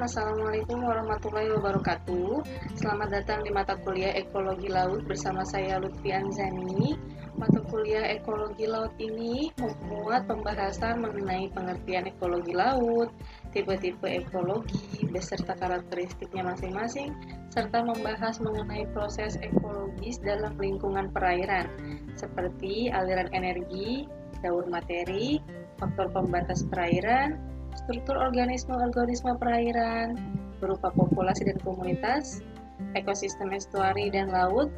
Assalamualaikum warahmatullahi wabarakatuh. Selamat datang di mata kuliah Ekologi Laut bersama saya Lutfi Anzani. Mata kuliah Ekologi Laut ini memuat pembahasan mengenai pengertian ekologi laut, tipe-tipe ekologi, beserta karakteristiknya masing-masing, serta membahas mengenai proses ekologis dalam lingkungan perairan, seperti aliran energi, daur materi, faktor pembatas perairan, struktur organisme-organisme perairan berupa populasi dan komunitas, ekosistem estuari dan laut,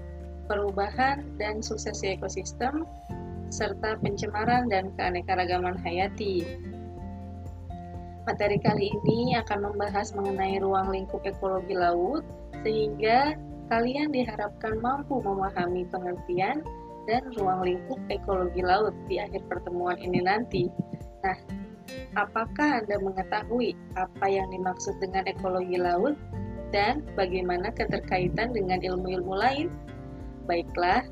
perubahan dan suksesi ekosistem, serta pencemaran dan keanekaragaman hayati. Materi kali ini akan membahas mengenai ruang lingkup ekologi laut, sehingga kalian diharapkan mampu memahami pengertian dan ruang lingkup ekologi laut di akhir pertemuan ini nanti. Nah, Apakah Anda mengetahui apa yang dimaksud dengan ekologi laut dan bagaimana keterkaitan dengan ilmu-ilmu lain? Baiklah,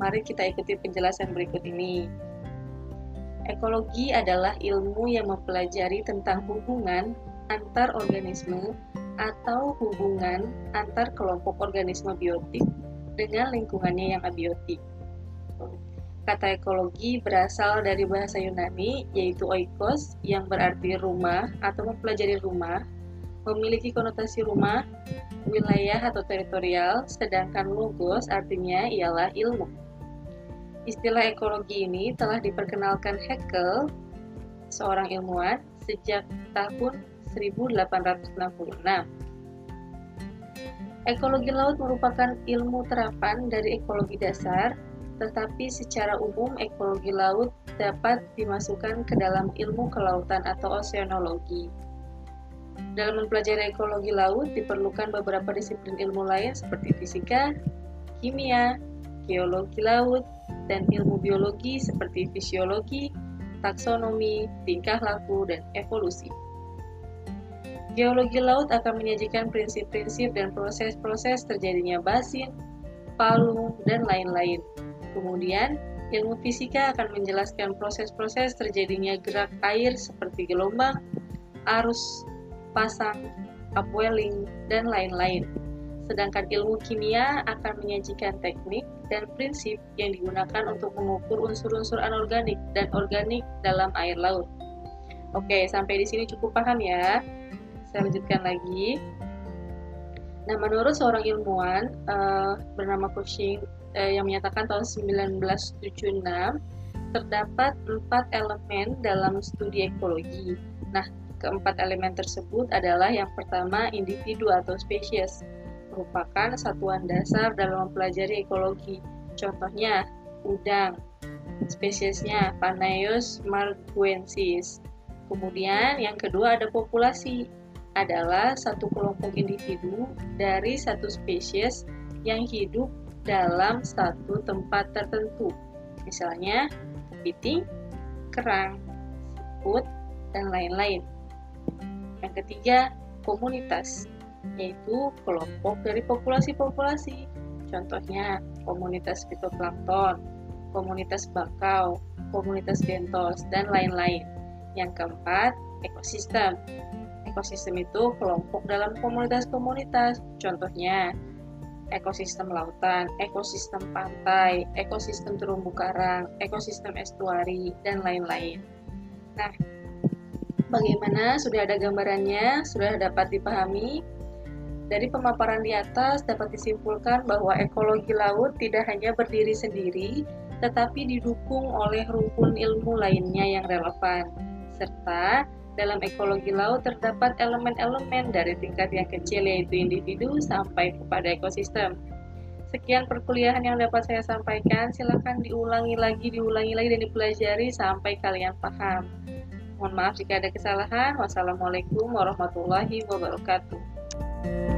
mari kita ikuti penjelasan berikut ini. Ekologi adalah ilmu yang mempelajari tentang hubungan antar organisme atau hubungan antar kelompok organisme biotik dengan lingkungannya yang abiotik. Kata ekologi berasal dari bahasa Yunani yaitu oikos yang berarti rumah atau mempelajari rumah, memiliki konotasi rumah, wilayah atau teritorial, sedangkan logos artinya ialah ilmu. Istilah ekologi ini telah diperkenalkan Haeckel, seorang ilmuwan, sejak tahun 1866. Ekologi laut merupakan ilmu terapan dari ekologi dasar tetapi secara umum ekologi laut dapat dimasukkan ke dalam ilmu kelautan atau oceanologi. Dalam mempelajari ekologi laut diperlukan beberapa disiplin ilmu lain seperti fisika, kimia, geologi laut, dan ilmu biologi seperti fisiologi, taksonomi, tingkah laku, dan evolusi. Geologi laut akan menyajikan prinsip-prinsip dan proses-proses terjadinya basin, palung, dan lain-lain. Kemudian, ilmu fisika akan menjelaskan proses-proses terjadinya gerak air seperti gelombang, arus, pasang, upwelling, dan lain-lain. Sedangkan ilmu kimia akan menyajikan teknik dan prinsip yang digunakan untuk mengukur unsur-unsur anorganik dan organik dalam air laut. Oke, sampai di sini cukup paham ya. Saya lanjutkan lagi. Nah, menurut seorang ilmuwan uh, bernama Cushing eh, yang menyatakan tahun 1976 terdapat empat elemen dalam studi ekologi. Nah, keempat elemen tersebut adalah yang pertama individu atau spesies, merupakan satuan dasar dalam mempelajari ekologi. Contohnya, udang, spesiesnya Panaeus marguensis. Kemudian yang kedua ada populasi, adalah satu kelompok individu dari satu spesies yang hidup dalam satu tempat tertentu. Misalnya, kepiting, kerang, siput, dan lain-lain. Yang ketiga, komunitas, yaitu kelompok dari populasi-populasi. Contohnya, komunitas fitoplankton, komunitas bakau, komunitas bentos, dan lain-lain. Yang keempat, ekosistem. Ekosistem itu kelompok dalam komunitas-komunitas. Contohnya, ekosistem lautan, ekosistem pantai, ekosistem terumbu karang, ekosistem estuari, dan lain-lain. Nah, bagaimana? Sudah ada gambarannya? Sudah dapat dipahami? Dari pemaparan di atas dapat disimpulkan bahwa ekologi laut tidak hanya berdiri sendiri, tetapi didukung oleh rukun ilmu lainnya yang relevan, serta dalam ekologi laut terdapat elemen-elemen dari tingkat yang kecil yaitu individu sampai kepada ekosistem. Sekian perkuliahan yang dapat saya sampaikan. Silahkan diulangi lagi, diulangi lagi dan dipelajari sampai kalian paham. Mohon maaf jika ada kesalahan. Wassalamualaikum warahmatullahi wabarakatuh.